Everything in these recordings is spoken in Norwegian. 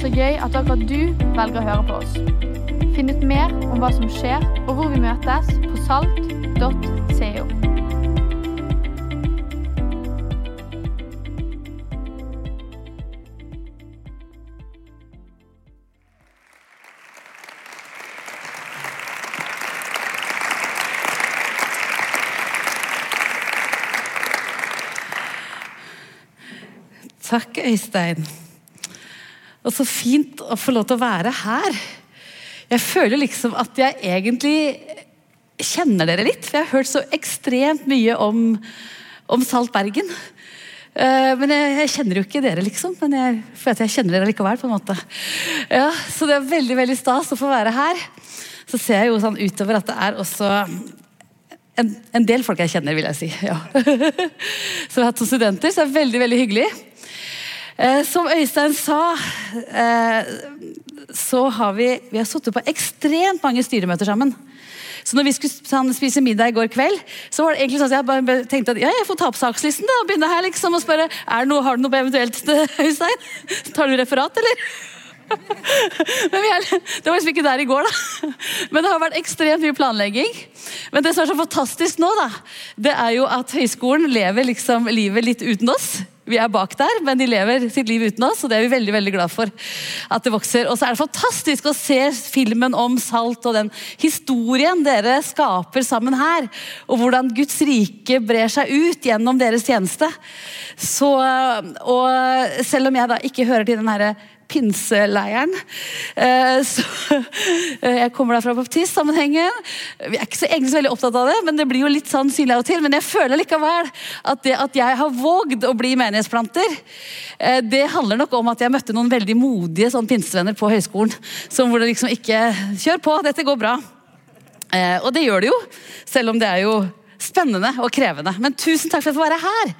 Så gøy at akkurat du velger å høre på oss. Finn ut mer om hva som skjer, og hvor vi møtes på salt.co. Takk, Øystein. Og så fint å få lov til å være her. Jeg føler liksom at jeg egentlig kjenner dere litt, for jeg har hørt så ekstremt mye om, om Salt Bergen. Eh, men jeg, jeg, kjenner jo ikke dere, liksom. Men jeg føler at jeg kjenner dere likevel. på en måte. Ja, Så det er veldig veldig stas å få være her. Så ser jeg jo sånn utover at det er også en, en del folk jeg kjenner, vil jeg si. Ja. Så jeg har hatt som studenter, så det er veldig, veldig hyggelig. Eh, som Øystein sa, eh, så har vi, vi har sittet på ekstremt mange styremøter sammen. Så når vi skulle spise middag i går kveld, så var det egentlig sånn at jeg bare tenkte at ja, jeg får ta opp sakslisten da, og begynne her liksom og spørre er det noe, har du noe eventuelt, Øystein. Tar du referat, eller? Men er, det var liksom ikke der i går, da. Men det har vært ekstremt mye planlegging. Men det som er så fantastisk nå, da, det er jo at høyskolen lever liksom livet litt uten oss. Vi er bak der, men de lever sitt liv uten oss, og det er vi veldig veldig glad for. at det vokser. Og så er det fantastisk å se filmen om salt og den historien dere skaper sammen her. Og hvordan Guds rike brer seg ut gjennom deres tjeneste. Så, og selv om jeg da ikke hører til den herre pinseleiren. Eh, så, eh, jeg kommer da fra baptistsammenhengen. Vi er ikke så egentlig så veldig opptatt av det, men det blir jo litt sånn synlig av og til. Men jeg føler likevel at det at jeg har vågd å bli menighetsplanter, eh, det handler nok om at jeg møtte noen veldig modige sånn pinsevenner på høyskolen. Som hvor det liksom ikke Kjør på, dette går bra. Og det gjør det jo, selv om det er jo spennende og krevende. Men tusen takk for at jeg får være her.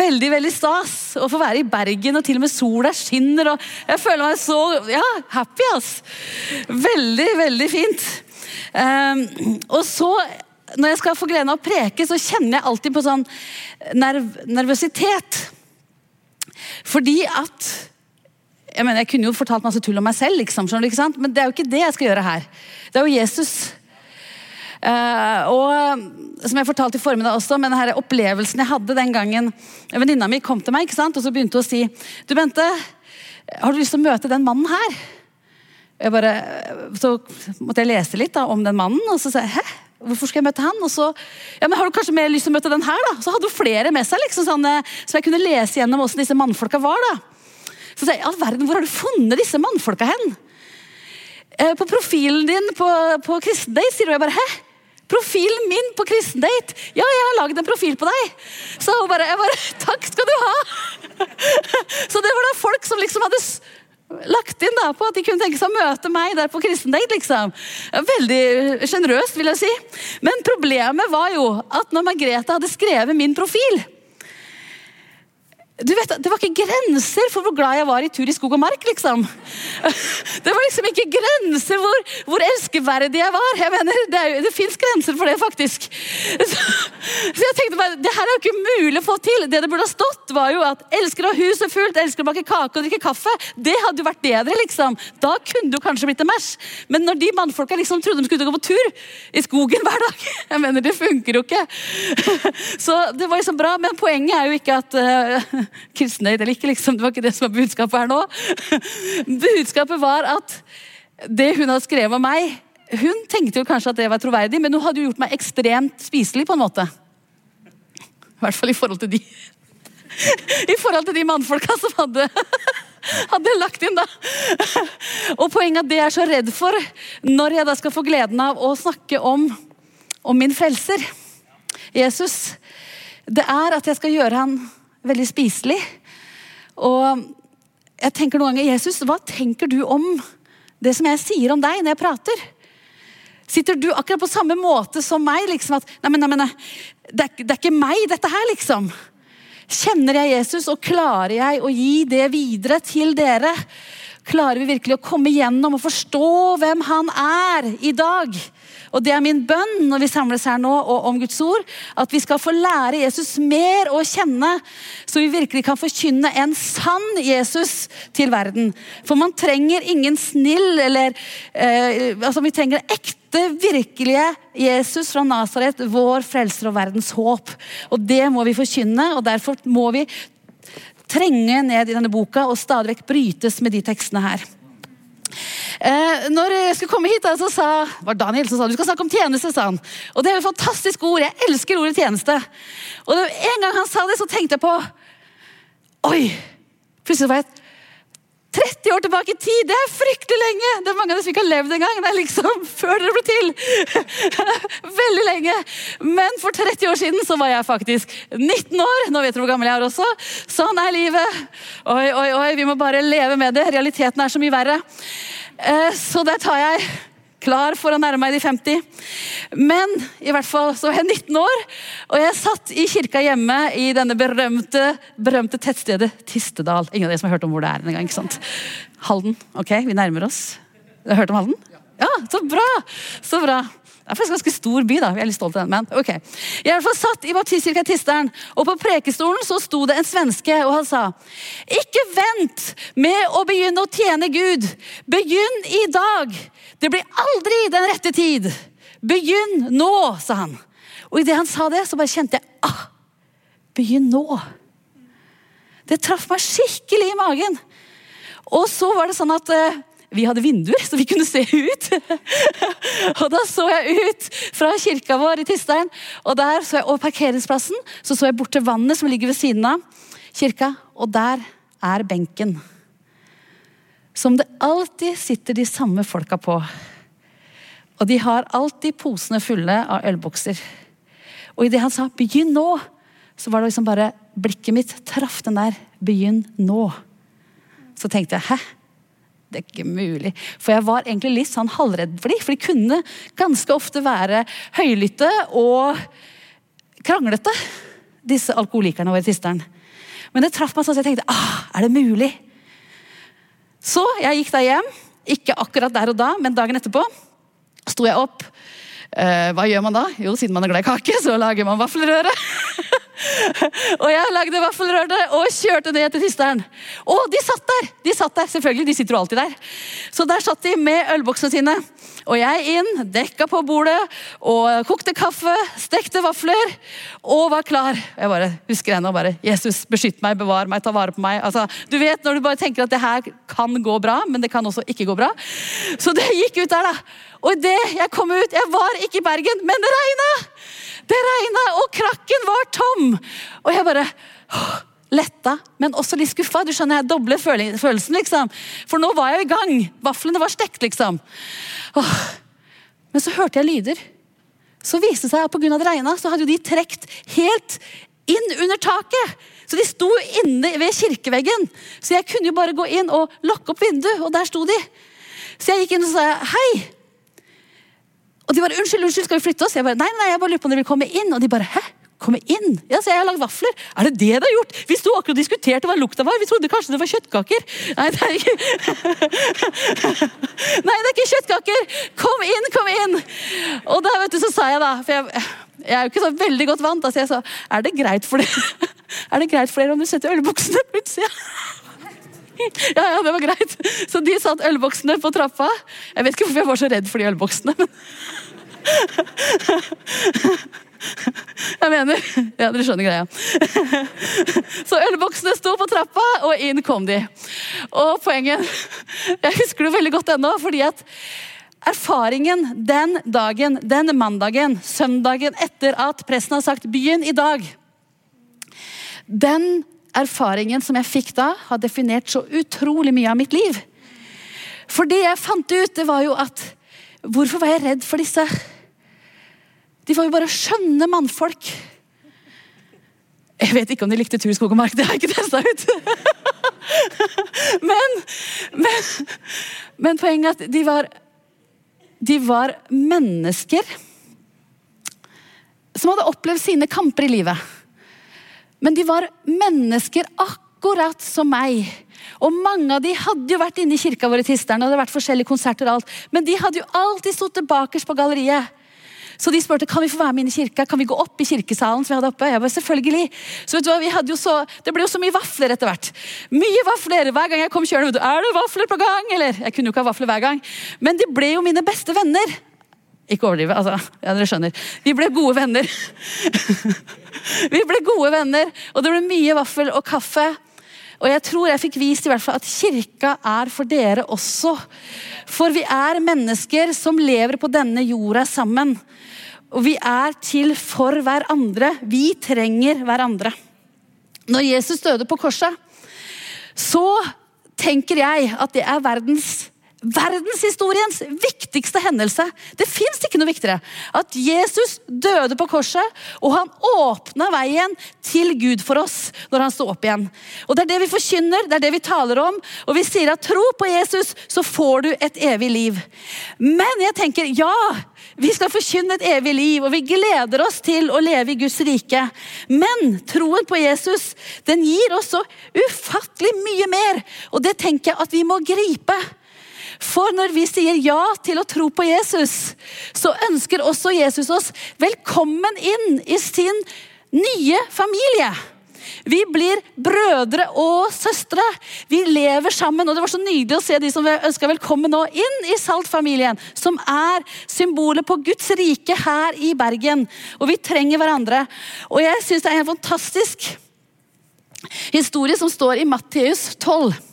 Veldig veldig stas å få være i Bergen, og til og med sola skinner. og Jeg føler meg så ja, happy. ass. Veldig, veldig fint. Um, og så, når jeg skal få gleden av å preke, så kjenner jeg alltid på sånn nerv nervøsitet. Fordi at jeg mener, jeg kunne jo fortalt masse tull om meg selv, liksom, men det er jo ikke det jeg skal gjøre her. Det er jo Jesus og som jeg fortalte i formiddag også, med denne opplevelsen jeg hadde den gangen venninna mi kom til meg ikke sant? og så begynte hun å si Du, Bente, har du lyst til å møte den mannen her? Jeg bare, så måtte jeg lese litt da, om den mannen, og så sa jeg hæ? Hvorfor skal jeg møte han? Og så, ja, men Har du kanskje mer lyst til å møte den her? da? Så hadde hun flere med seg, liksom, sånn, så jeg kunne lese gjennom hvordan disse mannfolka var. da. Så sa jeg, all verden, Hvor har du funnet disse mannfolka hen? Eh, på profilen din på, på Kristen Day sier hun. jeg bare hæ? Profilen min på kristendate! Ja, jeg har lagd en profil på deg! Så hun bare, jeg bare Takk skal du ha! Så det var da folk som liksom hadde lagt inn da på at de kunne tenke seg å møte meg der på kristendate. liksom. Veldig sjenerøst, vil jeg si. Men problemet var jo at når Margrethe hadde skrevet min profil du vet, Det var ikke grenser for hvor glad jeg var i tur i skog og mark. liksom. Det var liksom ikke grenser hvor, hvor elskeverdig jeg var. Jeg mener, Det, er, det fins grenser for det, faktisk. Så, så, jeg tenkte bare, det her er jo ikke mulig å få til. Det det burde ha stått, var jo at 'elsker å ha huset fullt, elsker å bake kake og drikke kaffe'. Det hadde jo vært bedre, liksom. Da kunne det jo kanskje blitt en match. Men når de mannfolka liksom trodde de skulle gå på tur i skogen hver dag Jeg mener, det funker jo ikke. Så det var liksom bra, men poenget er jo ikke at uh, kristendate eller ikke. Liksom. Det var ikke det som var budskapet her nå. budskapet var at det hun hadde skrevet om meg Hun tenkte jo kanskje at det var troverdig, men hun hadde jo gjort meg ekstremt spiselig. på en måte. I hvert fall i forhold til de I forhold til de mannfolka som hadde hadde lagt inn, da. Og poenget at det jeg er så redd for når jeg da skal få gleden av å snakke om, om min frelser, Jesus, det er at jeg skal gjøre han veldig spiselig. Og jeg tenker noen ganger, Jesus, hva tenker du om det som jeg sier om deg når jeg prater? Sitter du akkurat på samme måte som meg? liksom at, nei, men, nei, men, det, er, det er ikke meg, dette her, liksom. Kjenner jeg Jesus, og klarer jeg å gi det videre til dere? Klarer vi virkelig å komme gjennom og forstå hvem han er i dag? Og det er min bønn når vi samles her nå og om Guds ord, at vi skal få lære Jesus mer å kjenne, så vi virkelig kan forkynne en sann Jesus til verden. For man trenger ingen snill eller eh, altså Vi trenger ekte, virkelige Jesus fra Nasaret, vår frelser og verdens håp. Og det må vi forkynne, og derfor må vi trenge ned i denne boka og stadig vekk brytes med de tekstene her. Eh, når jeg skulle komme hit, da, så sa var Daniel som sa du skal snakke om tjeneste. sa han. Og Det er jo et fantastisk ord. Jeg elsker ordet tjeneste. Og det, En gang han sa det, så tenkte jeg på Oi! Plutselig var jeg 30 år tilbake i tid, det er fryktelig lenge! Det er mange av dere som ikke har levd engang. Det er liksom før dere ble til. Veldig lenge. Men for 30 år siden så var jeg faktisk 19 år. Nå vet dere hvor gammel jeg er også. Sånn er livet. Oi, oi, oi, vi må bare leve med det. Realiteten er så mye verre. Eh, så der tar jeg klar for å nærme meg de 50. Men i hvert fall så var jeg 19 år, og jeg satt i kirka hjemme i denne berømte, berømte tettstedet Tistedal. Ingen av dere som har hørt om hvor det er en gang, ikke sant? Halden. Ok, vi nærmer oss. Du Har hørt om Halden? Ja, så bra! Så bra. Det er faktisk ganske stor by, da. Vi er litt stolt av den, men ok. Jeg er i satt i baptistkirka Tisteren, og på prekestolen så sto det en svenske, og han sa Ikke vent med å begynne å tjene Gud. Begynn i dag. Det blir aldri den rette tid. Begynn nå, sa han. Og idet han sa det, så bare kjente jeg ah, Begynn nå. Det traff meg skikkelig i magen. Og så var det sånn at uh, vi hadde vinduer, så vi kunne se ut. og da så jeg ut fra kirka vår i Tisteren, og der så jeg over parkeringsplassen så så jeg bort til vannet som ligger ved siden av kirka, og der er benken. Som det alltid sitter de samme folka på. Og de har alltid posene fulle av ølbokser. Og idet han sa 'begynn nå', så var det liksom bare blikket mitt traff den der 'begynn nå'. Så tenkte jeg 'hæ'? Det er ikke mulig. For jeg var egentlig litt sånn halvredd for dem. For de kunne ganske ofte være høylytte og kranglete, disse alkoholikerne våre i Tisteren. Men det traff meg sånn at jeg tenkte ah, er det mulig? Så jeg gikk da hjem. Ikke akkurat der og da, men dagen etterpå sto jeg opp. Eh, hva gjør man da? Jo, siden man er glad i kake, så lager man vaffelrøre. og jeg lagde vaffelrørene og kjørte ned til Tisteren. Og de satt der! De satt der, selvfølgelig, de sitter jo alltid der. Så der satt de med ølboksene sine. Og jeg inn, dekka på bordet og kokte kaffe, stekte vafler og var klar. Jeg bare husker ennå bare Jesus, beskytt meg, bevar meg, ta vare på meg. Altså, du vet når du bare tenker at det her kan gå bra, men det kan også ikke gå bra. Så det gikk ut der, da. Og idet jeg kom ut Jeg var ikke i Bergen, men det regna! Det regna, og krakken var tom! Og jeg bare letta, men også litt skuffa. Du skjønner, jeg doble følelsen, liksom. For nå var jeg i gang. Vaflene var stekt, liksom. Åh. Men så hørte jeg lyder. Så viste det seg at pga. det regna, så hadde de trukket helt inn under taket. Så de sto inne ved kirkeveggen. Så jeg kunne jo bare gå inn og lukke opp vinduet, og der sto de. Så jeg gikk inn og sa hei. Og de bare 'Unnskyld, unnskyld, skal vi flytte oss?' Jeg bare, nei, nei, jeg bare lurer på om dere vil komme inn. Og de bare 'Hæ? Komme inn?' Ja, så jeg har lagd vafler. Er det det du har gjort? Vi sto akkurat og diskuterte hva lukta var. Vi trodde kanskje det var kjøttkaker. Nei, det er ikke Nei, det er ikke kjøttkaker. Kom inn, kom inn. Og da vet du, så sa jeg da For jeg, jeg er jo ikke så veldig godt vant. Altså så jeg sa er det greit for dere Er det greit for dere om du setter ølbuksene på utsida? Ja, ja, det var greit. Så de satt ølboksene på trappa. Jeg vet ikke hvorfor jeg var så redd for de ølboksene. men jeg mener Ja, dere skjønner greia. Så ølboksene sto på trappa, og inn kom de. Og poenget Jeg husker det veldig godt ennå, fordi at erfaringen den dagen, den mandagen, søndagen etter at presten har sagt 'begynn i dag', den erfaringen som jeg fikk da, har definert så utrolig mye av mitt liv. For det jeg fant ut, det var jo at Hvorfor var jeg redd for disse? De var jo bare skjønne mannfolk. Jeg vet ikke om de likte tur, skog og mark. Det har jeg ikke testa ut. men, men, men poenget er at de var, de var mennesker som hadde opplevd sine kamper i livet. Men de var mennesker akkurat som meg. Og mange av de hadde jo vært inne i kirka vår i Tisteren, og det hadde vært forskjellige konserter og alt, men de hadde jo alltid stått bakerst på galleriet. Så de spurte kan vi få være med inn i kirka, kan vi gå opp i kirkesalen. som vi hadde oppe? Jeg bare, selvfølgelig. Så vet du hva, vi hadde jo så, Det ble jo så mye vafler etter hvert. Mye vafler hver gang jeg kom kjørende. Er det vafler på gang? Eller, Jeg kunne jo ikke ha vafler hver gang. Men de ble jo mine beste venner. Ikke overdrive, altså. Ja, dere skjønner. Vi ble gode venner. vi ble gode venner, og det ble mye vaffel og kaffe. Og jeg tror jeg fikk vist i hvert fall at kirka er for dere også. For vi er mennesker som lever på denne jorda sammen. Og vi er til for hverandre. Vi trenger hverandre. Når Jesus døde på korset, så tenker jeg at det er verdens verdenshistoriens viktigste hendelse. Det fins ikke noe viktigere. At Jesus døde på korset, og han åpna veien til Gud for oss når han sto opp igjen. Og Det er det vi forkynner, det er det vi taler om. Og vi sier at tro på Jesus, så får du et evig liv. Men jeg tenker, ja, vi skal forkynne et evig liv, og vi gleder oss til å leve i Guds rike. Men troen på Jesus den gir oss så ufattelig mye mer, og det tenker jeg at vi må gripe. For når vi sier ja til å tro på Jesus, så ønsker også Jesus oss velkommen inn i sin nye familie. Vi blir brødre og søstre. Vi lever sammen. og Det var så nydelig å se de som ønska velkommen nå inn i Salt-familien, som er symbolet på Guds rike her i Bergen. Og vi trenger hverandre. Og jeg syns det er en fantastisk historie som står i Matteus 12.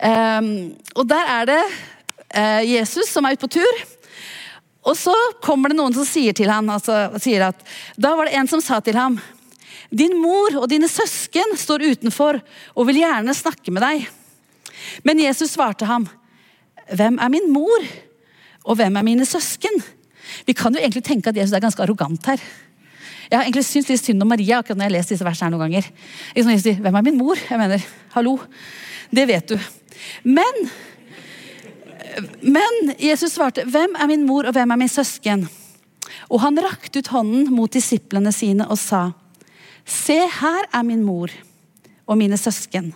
Um, og der er det uh, Jesus som er ute på tur. Og så kommer det noen som sier til ham, altså, sier at Da var det en som sa til ham din mor og dine søsken står utenfor og vil gjerne snakke med deg. Men Jesus svarte ham, hvem er min mor, og hvem er mine søsken? Vi kan jo egentlig tenke at Jesus er ganske arrogant her. Jeg har egentlig syntes litt synd om Maria akkurat når jeg har lest disse versene her noen ganger. Liksom, hvem er min mor? Jeg mener, hallo. Det vet du. Men, men Jesus svarte, hvem er min mor, og hvem er min søsken? Og han rakte ut hånden mot disiplene sine og sa, Se, her er min mor og mine søsken.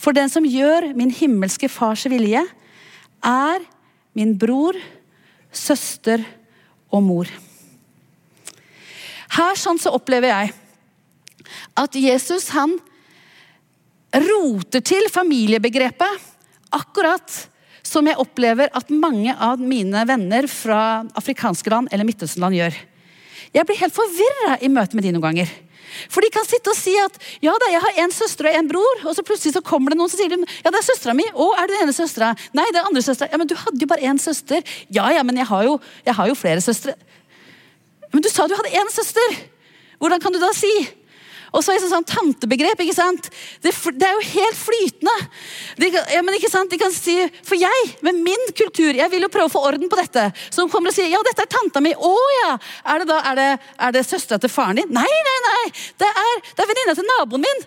For den som gjør min himmelske fars vilje, er min bror, søster og mor. Her sånn så opplever jeg at Jesus han roter til familiebegrepet akkurat som jeg opplever at mange av mine venner fra afrikanske land eller Midtøsten-land gjør. Jeg blir helt forvirra i møte med de noen ganger. For de kan sitte og si at ja da, jeg har en søster og en bror, og så plutselig så kommer det noen som sier ja det er søstera mi. Å, er det den ene søstera? Nei, det er andre søstera. Ja, men du hadde jo bare én søster. Ja ja, men jeg har jo, jeg har jo flere søstre. Men du sa du hadde én søster. Hvordan kan du da si og så er det sånn tantebegrep. ikke sant? Det, det, er jo helt flytende. De, ja, men ikke sant? De kan si, For jeg, med min kultur, jeg vil jo prøve å få orden på dette. Så hun kommer og sier ja, dette er tanta mi. Å ja! Er det da, er det, det søstera til faren din? Nei, nei, nei! Det er, det er venninna til naboen min.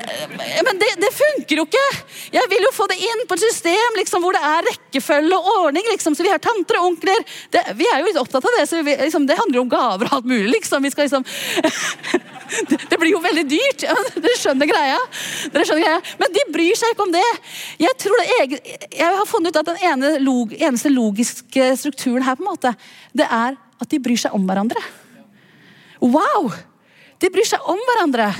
Eh, men det, det, funker jo ikke! Jeg vil jo få det inn på et system liksom, hvor det er rekkefølge og ordning. Liksom, så vi har tanter og onkler. Det, vi er jo litt opptatt av det. så vi, liksom, Det handler om gaver og alt mulig. liksom. Vi skal liksom det, blir jo veldig dyrt. Ja, dere skjønner. Dere skjønner greia. Men de bryr seg ikke om det. Jeg, tror det jeg har funnet ut at den ene log, eneste logiske strukturen her på en måte, det er at de bryr seg om hverandre. Wow! De bryr seg om hverandre.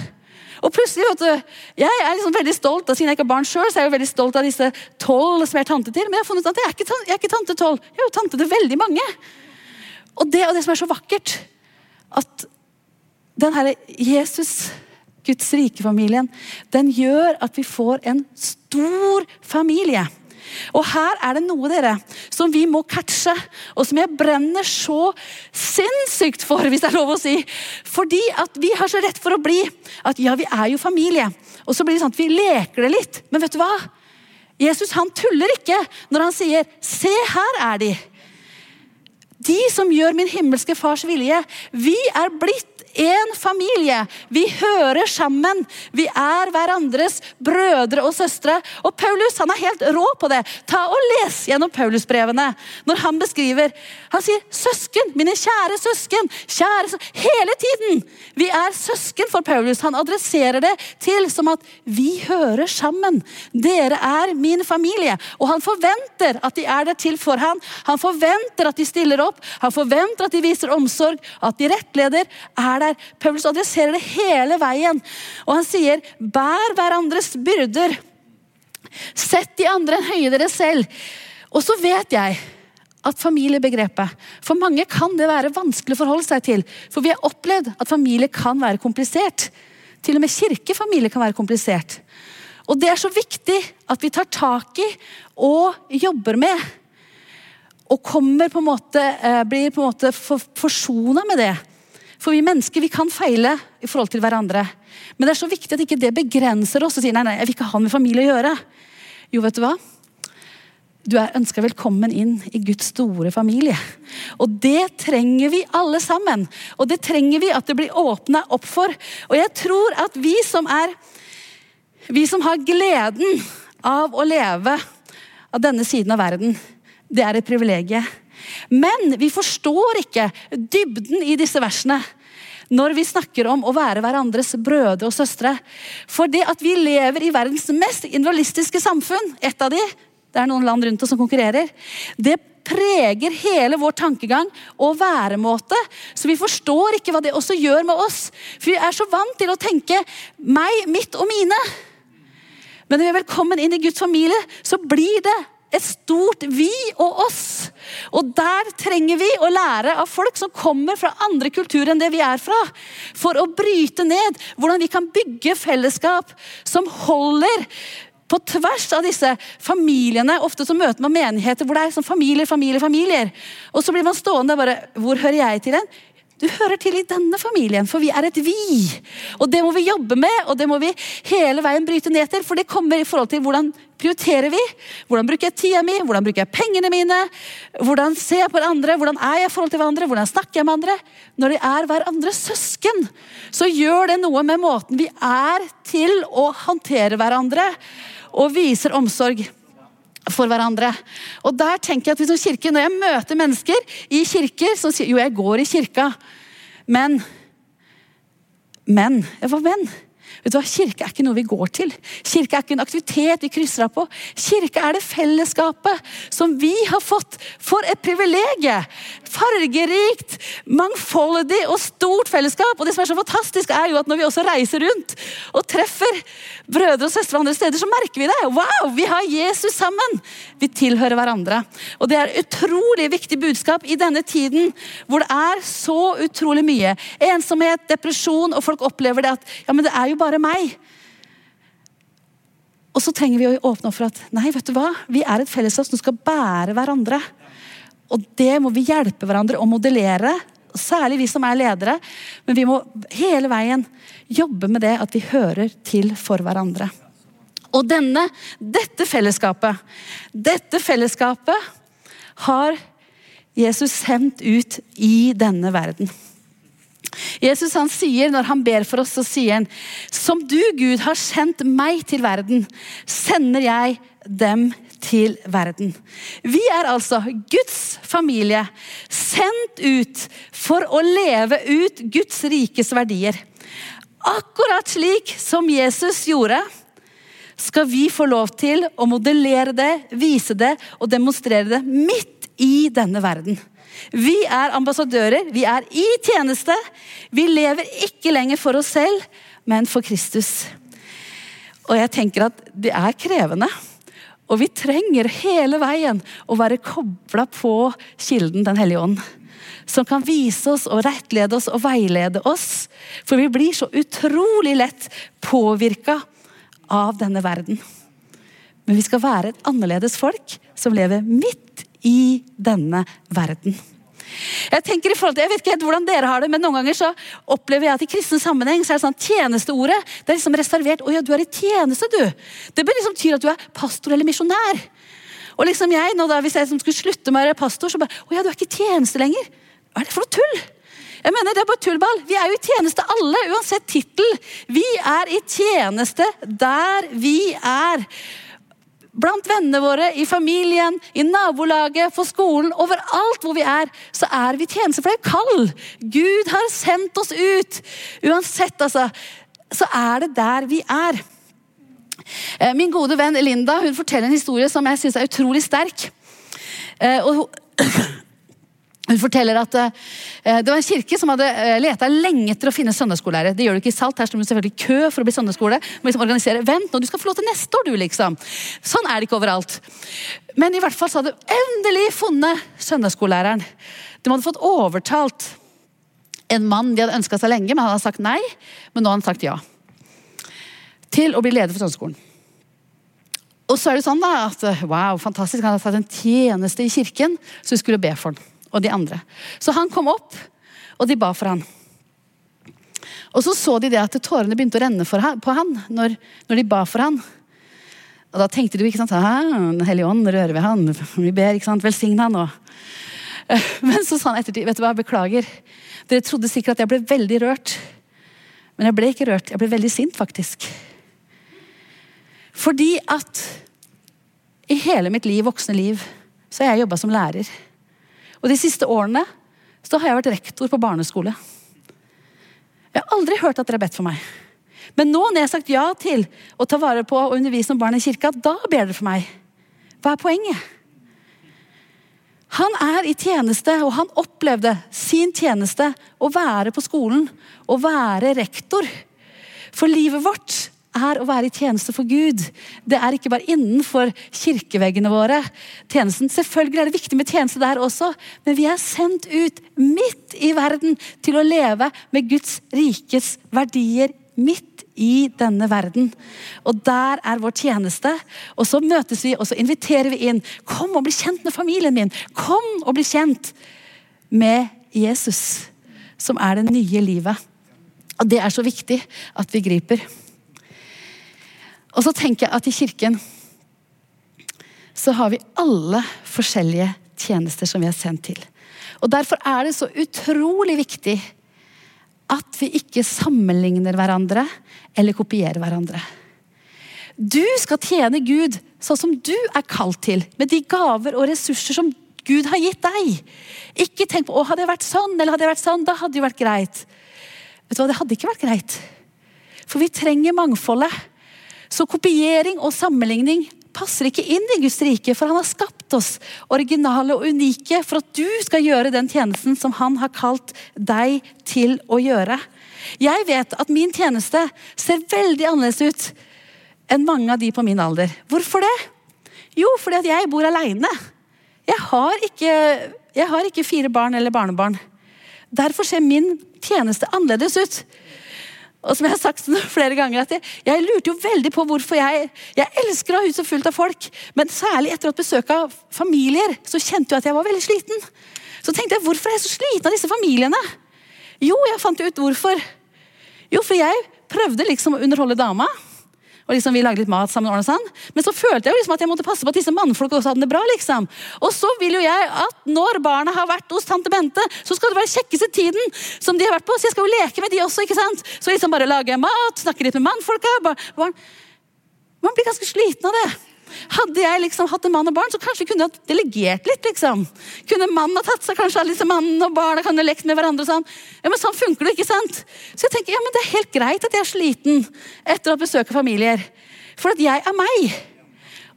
Og plutselig, vet du, Jeg er liksom veldig stolt og siden jeg ikke har barn selv, så er jeg veldig stolt av disse tolv som jeg er tante til. Men jeg har funnet ut at jeg er ikke, jeg er ikke tante tolv. Jeg er jo tante til veldig mange. Og det, og det som er så vakkert, at den herre Jesus, Guds rike familien, den gjør at vi får en stor familie. Og her er det noe dere, som vi må catche, og som jeg brenner så sinnssykt for, hvis det er lov å si. Fordi at vi har så rett for å bli at ja, vi er jo familie. Og så blir det sånn at vi leker det litt. Men vet du hva? Jesus han tuller ikke når han sier 'se, her er de'. De som gjør min himmelske fars vilje. Vi er blitt én familie. Vi hører sammen. Vi er hverandres brødre og søstre. Og Paulus han er helt rå på det. Ta og Les gjennom Paulusbrevene når han beskriver. Han sier 'søsken, mine kjære søsken'. kjære søsken, Hele tiden! Vi er søsken for Paulus. Han adresserer det til som at vi hører sammen. Dere er min familie. Og han forventer at de er der til for han. Han forventer at de stiller opp. Han forventer at de viser omsorg, at de rettleder. er der. Paulus adresserer det hele veien. Og han sier, bær hverandres byrder. Sett de andre enn høye dere selv. Og så vet jeg at familiebegrepet For mange kan det være vanskelig å forholde seg til. For vi har opplevd at familie kan være komplisert. Til og med kirkefamilie kan være komplisert. Og det er så viktig at vi tar tak i og jobber med. Og kommer på en måte, eh, blir på en måte forsona med det. For vi mennesker vi kan feile i forhold til hverandre. Men det er så viktig at ikke det begrenser oss og sier nei, nei, jeg vil ikke ha med familie å gjøre. Jo, vet du hva? Du er ønska velkommen inn i Guds store familie. Og det trenger vi alle sammen. Og det trenger vi at det blir åpna opp for. Og jeg tror at vi som er Vi som har gleden av å leve av denne siden av verden, det er et privilegium. Men vi forstår ikke dybden i disse versene når vi snakker om å være hverandres brødre og søstre. For det at vi lever i verdens mest individualistiske samfunn, et av de, det er noen land rundt oss som konkurrerer, det preger hele vår tankegang og væremåte. Så vi forstår ikke hva det også gjør med oss. For vi er så vant til å tenke meg, mitt og mine. Men når vi er velkommen inn i Guds familie, så blir det et stort vi og oss. Og der trenger vi å lære av folk som kommer fra andre kulturer enn det vi er fra. For å bryte ned hvordan vi kan bygge fellesskap som holder på tvers av disse familiene. Ofte så møter man menigheter hvor det er sånn familier, familier, familier. Og så blir man stående der bare Hvor hører jeg til hen? Du hører til i denne familien, for vi er et vi. Og det må vi jobbe med, og det må vi hele veien bryte ned til. For det kommer i forhold til hvordan prioriterer vi? Hvordan bruker jeg tida mi? Hvordan bruker jeg pengene mine? Hvordan ser jeg på andre? Hvordan er jeg i forhold til hverandre? Hvordan snakker jeg med andre? Når de er hverandres søsken, så gjør det noe med måten vi er til å håndtere hverandre og viser omsorg for hverandre. Og der tenker jeg at vi som kirke, Når jeg møter mennesker i kirker som sier jo, jeg går i kirka, men Men. jeg var venn. Vet du hva? Kirke er ikke noe vi går til. Kirke er ikke en aktivitet vi krysser av på. Kirke er det fellesskapet som vi har fått for et privilegium. Fargerikt, mangfoldig og stort fellesskap. Og det som er så fantastisk er jo at Når vi også reiser rundt og treffer brødre og søstre andre steder, så merker vi det. Wow, vi har Jesus sammen! Vi tilhører hverandre. Og Det er utrolig viktig budskap i denne tiden hvor det er så utrolig mye ensomhet, depresjon, og folk opplever det at ja, men det er jo bare meg. Og så trenger vi å åpne opp for at nei, vet du hva? vi er et fellesskap som skal bære hverandre. Og det må vi hjelpe hverandre å modellere. Særlig vi som er ledere. Men vi må hele veien jobbe med det at vi hører til for hverandre. Og denne, dette fellesskapet, dette fellesskapet har Jesus sendt ut i denne verden. Jesus han sier Når han ber for oss, så sier han Som du, Gud, har sendt meg til verden, sender jeg dem til verden. Vi er altså Guds familie, sendt ut for å leve ut Guds rikes verdier. Akkurat slik som Jesus gjorde, skal vi få lov til å modellere det, vise det og demonstrere det midt i denne verden. Vi er ambassadører, vi er i tjeneste. Vi lever ikke lenger for oss selv, men for Kristus. Og jeg tenker at det er krevende. Og vi trenger hele veien å være kobla på Kilden Den hellige ånd. Som kan vise oss og rettlede oss og veilede oss. For vi blir så utrolig lett påvirka av denne verden. Men vi skal være et annerledes folk som lever midt i denne verden. Jeg tenker i forhold til, jeg vet ikke helt hvordan dere har det, men Noen ganger så opplever jeg at i kristen sammenheng så er det sånn tjenesteordet det er liksom reservert. Å ja, du er i tjeneste, du. Det bør liksom tyde at du er pastor eller misjonær. Og liksom jeg, nå da, Hvis jeg skulle slutte med å være pastor, så bare Å ja, du er ikke i tjeneste lenger. Hva er det for noe tull? Jeg mener, Det er bare tullball. Vi er jo i tjeneste alle, uansett tittel. Vi er i tjeneste der vi er. Blant vennene våre, i familien, i nabolaget, på skolen, overalt hvor vi er, så er vi tjenester. For det er kall. Gud har sendt oss ut. Uansett, altså, så er det der vi er. Eh, min gode venn Linda hun forteller en historie som jeg syns er utrolig sterk. Eh, og hun forteller at uh, Det var en kirke som hadde uh, leta lenge etter å finne søndagsskolelærere. Det gjør du ikke i Salt. Her står du selvfølgelig kø for å bli søndagsskole. Må liksom organisere, Vent nå, du skal få lov til neste år, du, liksom. Sånn er det ikke overalt. Men i hvert fall så hadde hun endelig funnet søndagsskolelæreren. De hadde fått overtalt en mann de hadde ønska seg lenge, men han hadde sagt nei. Men nå har han sagt ja. Til å bli leder for søndagsskolen. Og så er det sånn da, at wow, fantastisk, Han hadde tatt en tjeneste i kirken, så vi skulle be for han og de andre. Så han kom opp, og de ba for han. Og så så de det at tårene begynte å renne han, på han når, når, de ba for han. Og da tenkte de ikke sant, Den hellige ånd rører ved han. Vi ber, ikke sant, velsign han nå. Men så sa han ettertid, vet du hva, beklager. Dere trodde sikkert at jeg ble veldig rørt. Men jeg ble ikke rørt. Jeg ble veldig sint, faktisk. Fordi at i hele mitt liv, voksne liv, så har jeg jobba som lærer. Og de siste årene så har jeg vært rektor på barneskole. Jeg har aldri hørt at dere har bedt for meg. Men nå når jeg har sagt ja til å ta vare på og undervise om barn i kirka, da ber dere for meg. Hva er poenget? Han er i tjeneste, og han opplevde sin tjeneste å være på skolen Å være rektor. For livet vårt er å være i tjeneste for Gud. Det er ikke bare innenfor kirkeveggene våre. Tjenesten, Selvfølgelig er det viktig med tjeneste der også, men vi er sendt ut midt i verden til å leve med Guds rikes verdier midt i denne verden. Og der er vår tjeneste. Og så møtes vi og så inviterer vi inn. Kom og bli kjent med familien min. Kom og bli kjent med Jesus, som er det nye livet. Og det er så viktig at vi griper. Og så tenker jeg at i kirken så har vi alle forskjellige tjenester som vi er sendt til. Og Derfor er det så utrolig viktig at vi ikke sammenligner hverandre eller kopierer hverandre. Du skal tjene Gud sånn som du er kalt til, med de gaver og ressurser som Gud har gitt deg. Ikke tenk på å, hadde jeg vært sånn eller hadde jeg vært sånn, da hadde det vært greit. Vet du hva, Det hadde ikke vært greit. For vi trenger mangfoldet. Så kopiering og sammenligning passer ikke inn i Guds rike, for han har skapt oss originale og unike for at du skal gjøre den tjenesten som han har kalt deg til å gjøre. Jeg vet at min tjeneste ser veldig annerledes ut enn mange av de på min alder. Hvorfor det? Jo, fordi at jeg bor aleine. Jeg, jeg har ikke fire barn eller barnebarn. Derfor ser min tjeneste annerledes ut. Og som jeg har sagt flere ganger, jeg, jeg lurte jo veldig på hvorfor jeg Jeg elsker å ha huset fullt av folk, men særlig etter å ha besøk familier, så kjente jeg at jeg var veldig sliten. Så tenkte jeg, hvorfor er jeg så sliten av disse familiene? Jo, jeg fant ut hvorfor. Jo, for jeg prøvde liksom å underholde dama og liksom vi lagde litt mat sammen. og sånn. Men så følte jeg jo liksom at jeg måtte passe på at disse mannfolka også hadde det bra. liksom. Og så vil jo jeg at når barna har vært hos tante Bente, så skal det være kjekkeste tiden som de har vært på. Så jeg skal jo leke med de også. ikke sant? Så liksom bare lage mat, snakke litt med mannfolka. Barn. Man blir ganske sliten av det. Hadde jeg liksom hatt en mann og barn, så kanskje vi kunne ha delegert litt. liksom. Kunne mannen ha tatt seg kanskje av liksom mannen og barna kan ha lekt med hverandre. og sånn. Ja, Men sånn funker det ikke, sant? Så jeg tenker ja, men det er helt greit at jeg er sliten etter å ha besøkt familier. For at jeg er meg.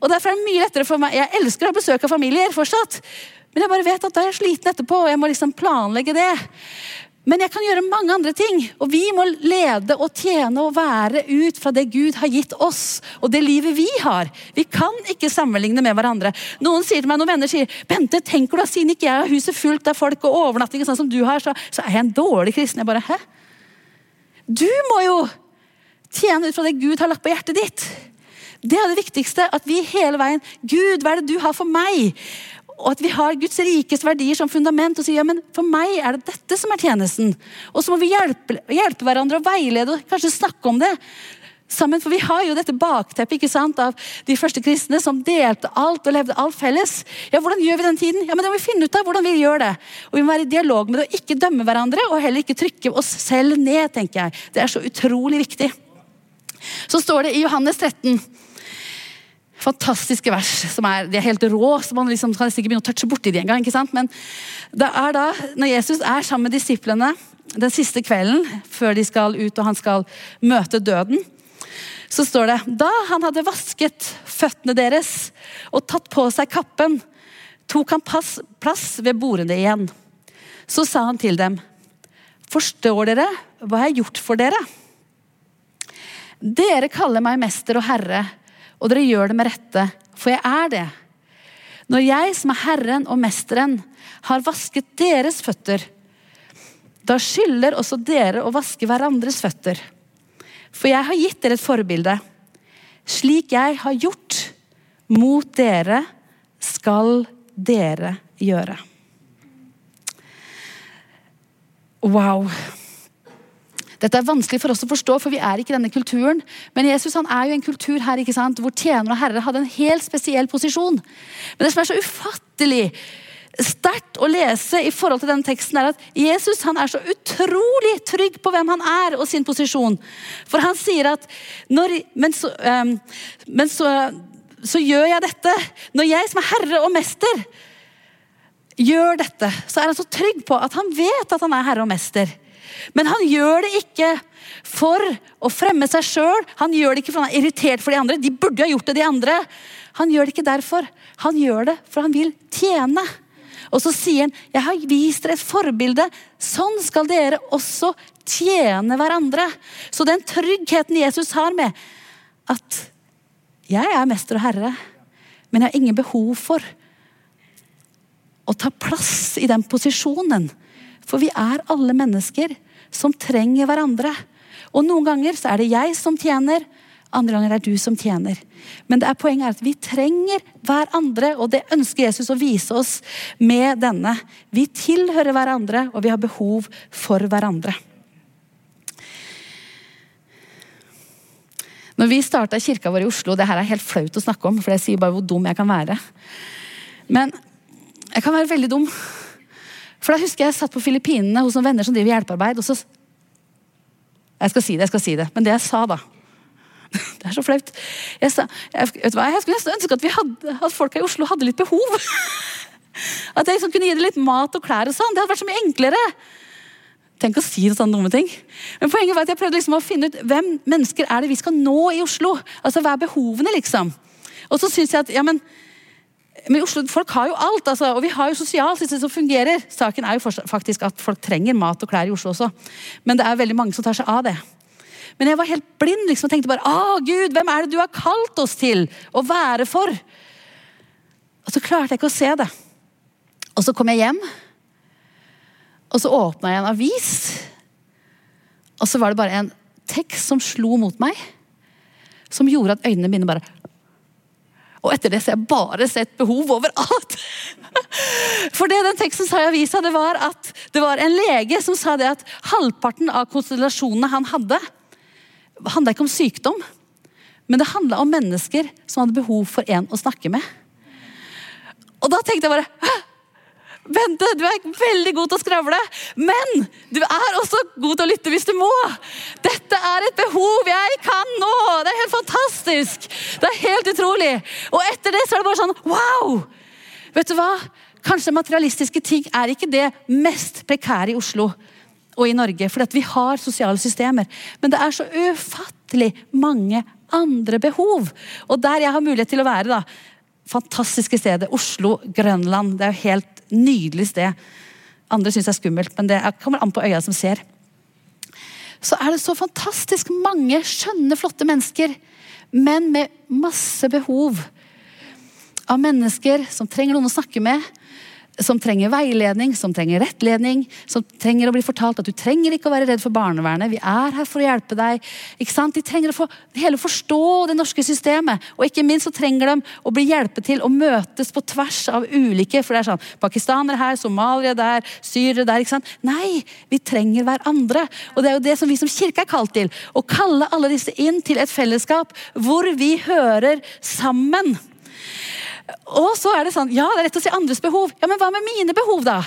Og derfor er det mye lettere for meg. Jeg elsker å ha besøk av familier fortsatt. Men jeg bare vet at da er jeg sliten etterpå, og jeg må liksom planlegge det. Men jeg kan gjøre mange andre ting. Og vi må lede og tjene og være ut fra det Gud har gitt oss, og det livet vi har. Vi kan ikke sammenligne med hverandre. Noen sier til meg, noen venner sier Bente, tenker du at siden ikke jeg har huset fullt av folk og overnatting, sånn som du har, så, så er jeg en dårlig kristen. Jeg bare, hæ? Du må jo tjene ut fra det Gud har lagt på hjertet ditt. Det er det viktigste. At vi hele veien Gud, hva er det du har for meg? Og at vi har Guds rikes verdier som fundament. og sier ja, men For meg er det dette som er tjenesten. Og så må vi hjelpe, hjelpe hverandre og veilede og kanskje snakke om det. sammen. For vi har jo dette bakteppet ikke sant, av de første kristne som delte alt og levde alt felles. Ja, Hvordan gjør vi den tiden? Ja, men Det må vi finne ut av. hvordan vi gjør det. Og Vi må være i dialog med det og ikke dømme hverandre og heller ikke trykke oss selv ned. tenker jeg. Det er så utrolig viktig. Så står det i Johannes 13 fantastiske vers. som er, De er helt rå, så man liksom kan ikke begynne å touche borti de engang. Men det er da, når Jesus er sammen med disiplene den siste kvelden før de skal ut og han skal møte døden, så står det da han hadde vasket føttene deres og tatt på seg kappen, tok han pass, plass ved bordene igjen. Så sa han til dem, forstår dere hva jeg har gjort for dere? Dere kaller meg mester og herre, og dere gjør det med rette, for jeg er det. Når jeg som er Herren og Mesteren, har vasket deres føtter, da skylder også dere å vaske hverandres føtter. For jeg har gitt dere et forbilde. Slik jeg har gjort mot dere, skal dere gjøre. Wow. Dette er vanskelig for oss å forstå, for vi er ikke denne kulturen. Men Jesus han er jo en kultur her ikke sant? hvor tjenere og herrer hadde en helt spesiell posisjon. Men det som er så ufattelig sterkt å lese i forhold til denne teksten, er at Jesus han er så utrolig trygg på hvem han er og sin posisjon. For han sier at når, men, så, um, men så, så gjør jeg dette. Når jeg som er herre og mester gjør dette, så er han så trygg på at han vet at han er herre og mester. Men han gjør det ikke for å fremme seg sjøl. Han gjør det ikke fordi han er irritert for de andre. De burde jo ha gjort det, de andre. Han gjør det ikke derfor. Han gjør det for han vil tjene. Og så sier han, 'Jeg har vist dere et forbilde. Sånn skal dere også tjene hverandre.' Så den tryggheten Jesus har med at 'jeg er mester og herre', men jeg har ingen behov for å ta plass i den posisjonen. For vi er alle mennesker som trenger hverandre. Og noen ganger så er det jeg som tjener, andre ganger er det du som tjener. Men det er poenget er at vi trenger hverandre, og det ønsker Jesus å vise oss med denne. Vi tilhører hverandre, og vi har behov for hverandre. Når vi starta kirka vår i Oslo Det her er helt flaut å snakke om, for jeg sier bare hvor dum jeg kan være. Men jeg kan være veldig dum. For da husker jeg jeg satt på Filippinene hos noen venner som driver hjelpearbeid. og så Jeg skal si det, jeg skal si det. Men det jeg sa da Det er så flaut. Jeg, jeg, jeg skulle nesten ønske at, hadde, at folka i Oslo hadde litt behov. At jeg liksom kunne gi dem litt mat og klær. og sånn. Det hadde vært så mye enklere. Tenk å si sånne dumme ting. Men poenget var at jeg prøvde liksom å finne ut hvem mennesker er det vi skal nå i Oslo. Altså, Hva er behovene, liksom? Og så syns jeg at ja, men, men i Oslo, Folk har jo alt, altså, og vi har jo sosialsystem som fungerer. Saken er jo faktisk at folk trenger mat og klær i Oslo også. Men det er veldig mange som tar seg av det. Men jeg var helt blind liksom, og tenkte bare Å, Gud, hvem er det du har kalt oss til å være for? Og så klarte jeg ikke å se det. Og så kom jeg hjem, og så åpna jeg en avis. Og så var det bare en tekst som slo mot meg, som gjorde at øynene mine bare og etter det så har jeg bare sett behov overalt. For det den teksten sa i avisa, det var at det var en lege som sa det at halvparten av konstellasjonene han hadde, handla ikke om sykdom, men det handla om mennesker som hadde behov for en å snakke med. Og da tenkte jeg bare Bente, du er veldig god til å skravle, men du er også god til å lytte hvis du må. Dette er et behov jeg kan nå! Det er helt fantastisk! Det er helt utrolig. Og etter det så er det bare sånn wow! Vet du hva? Kanskje materialistiske ting er ikke det mest prekære i Oslo og i Norge, fordi vi har sosiale systemer. Men det er så ufattelig mange andre behov. Og der jeg har mulighet til å være, da, fantastiske stedet Oslo, Grønland. Det er jo helt nydelig sted. Andre syns det er skummelt, men det kommer an på øya som ser. Så er det så fantastisk mange skjønne, flotte mennesker, men med masse behov. Av mennesker som trenger noen å snakke med, som trenger veiledning, som trenger rettledning, som trenger å bli fortalt at du trenger ikke å være redd for barnevernet. Vi er her for å hjelpe deg. Ikke sant? De trenger å få, hele forstå det norske systemet. Og ikke minst så trenger de å bli hjulpet til å møtes på tvers av ulike For det er sånn pakistanere her, somaliere der, syrere der. ikke sant? Nei, vi trenger hverandre. Og det er jo det som vi som kirke er kalt til. Å kalle alle disse inn til et fellesskap hvor vi hører sammen. Og så er det sånn, ja, det er rett å si andres behov. Ja, Men hva med mine behov, da?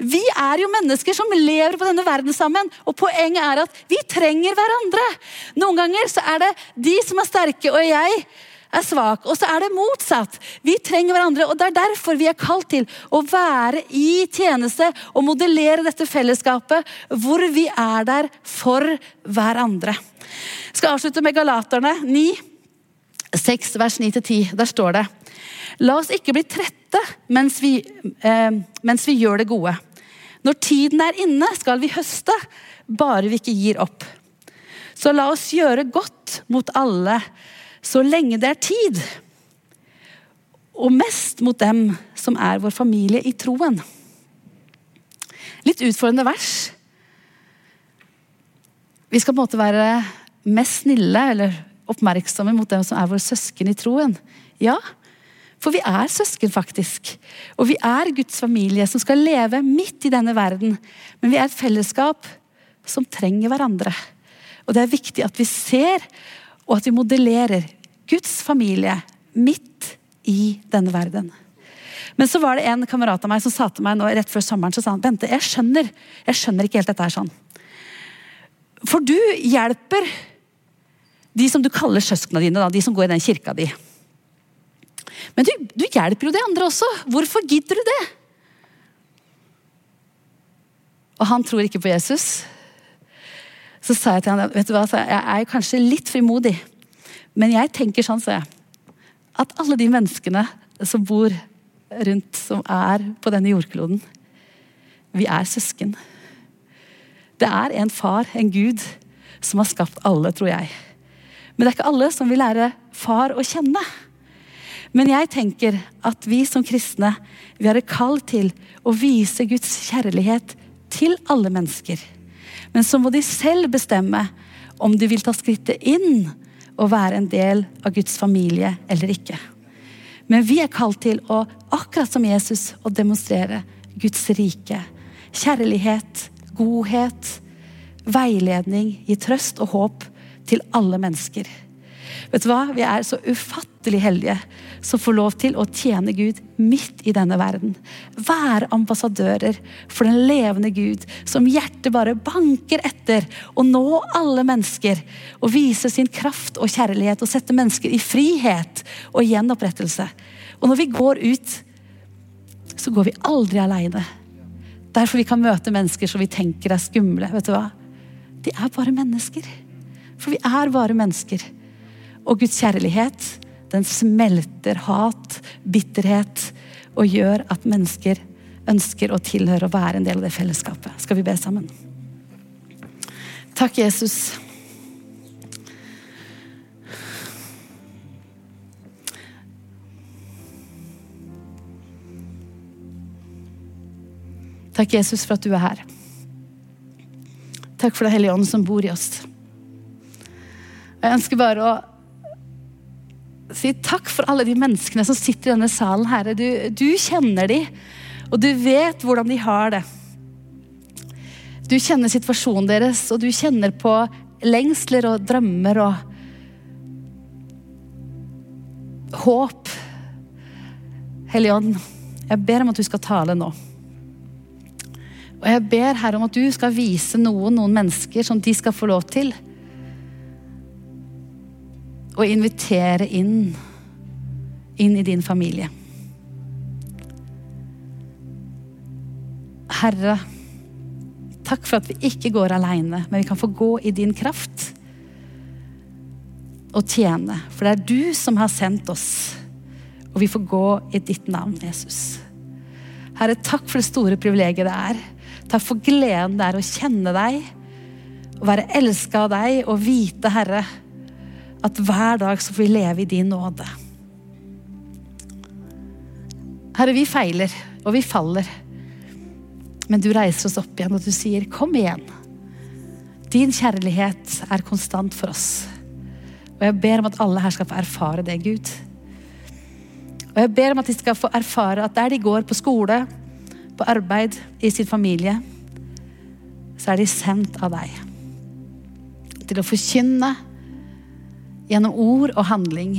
Vi er jo mennesker som lever på denne verden sammen. Og poenget er at vi trenger hverandre. Noen ganger så er det de som er sterke, og jeg er svak. Og så er det motsatt. Vi trenger hverandre. Og det er derfor vi er kalt til å være i tjeneste og modellere dette fellesskapet hvor vi er der for hverandre. Jeg skal avslutte med Galaterne 9, 6 vers 9-10. Der står det La oss ikke bli trette mens vi, eh, mens vi gjør det gode. Når tiden er inne, skal vi høste, bare vi ikke gir opp. Så la oss gjøre godt mot alle så lenge det er tid. Og mest mot dem som er vår familie i troen. Litt utfordrende vers. Vi skal på en måte være mest snille eller oppmerksomme mot dem som er våre søsken i troen. Ja, for vi er søsken, faktisk. Og vi er Guds familie som skal leve midt i denne verden. Men vi er et fellesskap som trenger hverandre. Og det er viktig at vi ser og at vi modellerer Guds familie midt i denne verden. Men så var det en kamerat av meg som sa til meg nå, rett før sommeren så sa han, Bente, jeg skjønner, jeg skjønner ikke helt dette her sånn. For du hjelper de som du kaller søsknene dine, da, de som går i den kirka di. Men du, du hjelper jo de andre også. Hvorfor gidder du det? Og han tror ikke på Jesus. Så sa jeg til han, vet du hva, jeg er kanskje litt frimodig, men jeg tenker sånn, sa jeg, at alle de menneskene som bor rundt, som er på denne jordkloden, vi er søsken. Det er en far, en Gud, som har skapt alle, tror jeg. Men det er ikke alle som vil lære far å kjenne. Men jeg tenker at vi som kristne vi har et kall til å vise Guds kjærlighet til alle mennesker. Men så må de selv bestemme om de vil ta skrittet inn og være en del av Guds familie eller ikke. Men vi er kalt til å, akkurat som Jesus, å demonstrere Guds rike. Kjærlighet, godhet, veiledning, gi trøst og håp til alle mennesker. Vet du hva? Vi er så ufattelig heldige som får lov til å tjene Gud midt i denne verden. Være ambassadører for den levende Gud, som hjertet bare banker etter å nå alle mennesker. Og vise sin kraft og kjærlighet og sette mennesker i frihet og gjenopprettelse. Og når vi går ut, så går vi aldri aleine. Derfor vi kan møte mennesker som vi tenker er skumle. Vet du hva? De er bare mennesker. For vi er bare mennesker. Og Guds kjærlighet, den smelter hat, bitterhet, og gjør at mennesker ønsker å tilhøre og være en del av det fellesskapet. Skal vi be sammen? Takk, Jesus. Takk, Jesus, for at du er her. Takk for Det Hellige Ånd som bor i oss. Jeg ønsker bare å si takk for alle de menneskene som sitter i denne salen, Herre. Du, du kjenner de, og du vet hvordan de har det. Du kjenner situasjonen deres, og du kjenner på lengsler og drømmer og håp. Hellige Ånd, jeg ber om at du skal tale nå. Og jeg ber Herre om at du skal vise noen noen mennesker som de skal få lov til å invitere inn, inn i din familie. Herre, takk for at vi ikke går alene, men vi kan få gå i din kraft og tjene. For det er du som har sendt oss, og vi får gå i ditt navn, Jesus. Herre, takk for det store privilegiet det er. Takk for gleden det er å kjenne deg, å være elska av deg og vite, Herre, at hver dag så får vi leve i din nåde. Herre, vi feiler. Og vi faller. Men du reiser oss opp igjen, og du sier, 'Kom igjen'. Din kjærlighet er konstant for oss. Og jeg ber om at alle her skal få erfare det, Gud. Og jeg ber om at de skal få erfare at der de går på skole, på arbeid, i sin familie, så er de sendt av deg. Til å forkynne gjennom ord og handling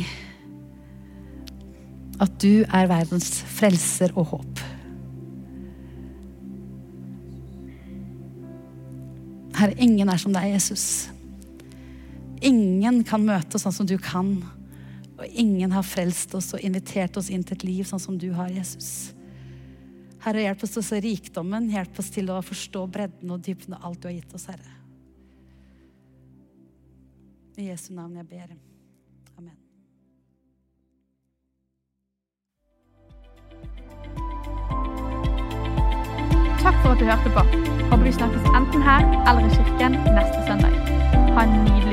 at du er verdens frelser og håp. Herre, ingen er som deg, Jesus. Ingen kan møte oss sånn som du kan. Og ingen har frelst oss og invitert oss inn til et liv sånn som du har, Jesus. Herre, hjelp oss til å se rikdommen. Hjelp oss til å forstå bredden og dybden av alt du har gitt oss, Herre. I Jesu navn jeg ber. Amen. Takk for at du hørte på. Håper vi snakkes enten her eller i kirken neste søndag. Ha en nydelig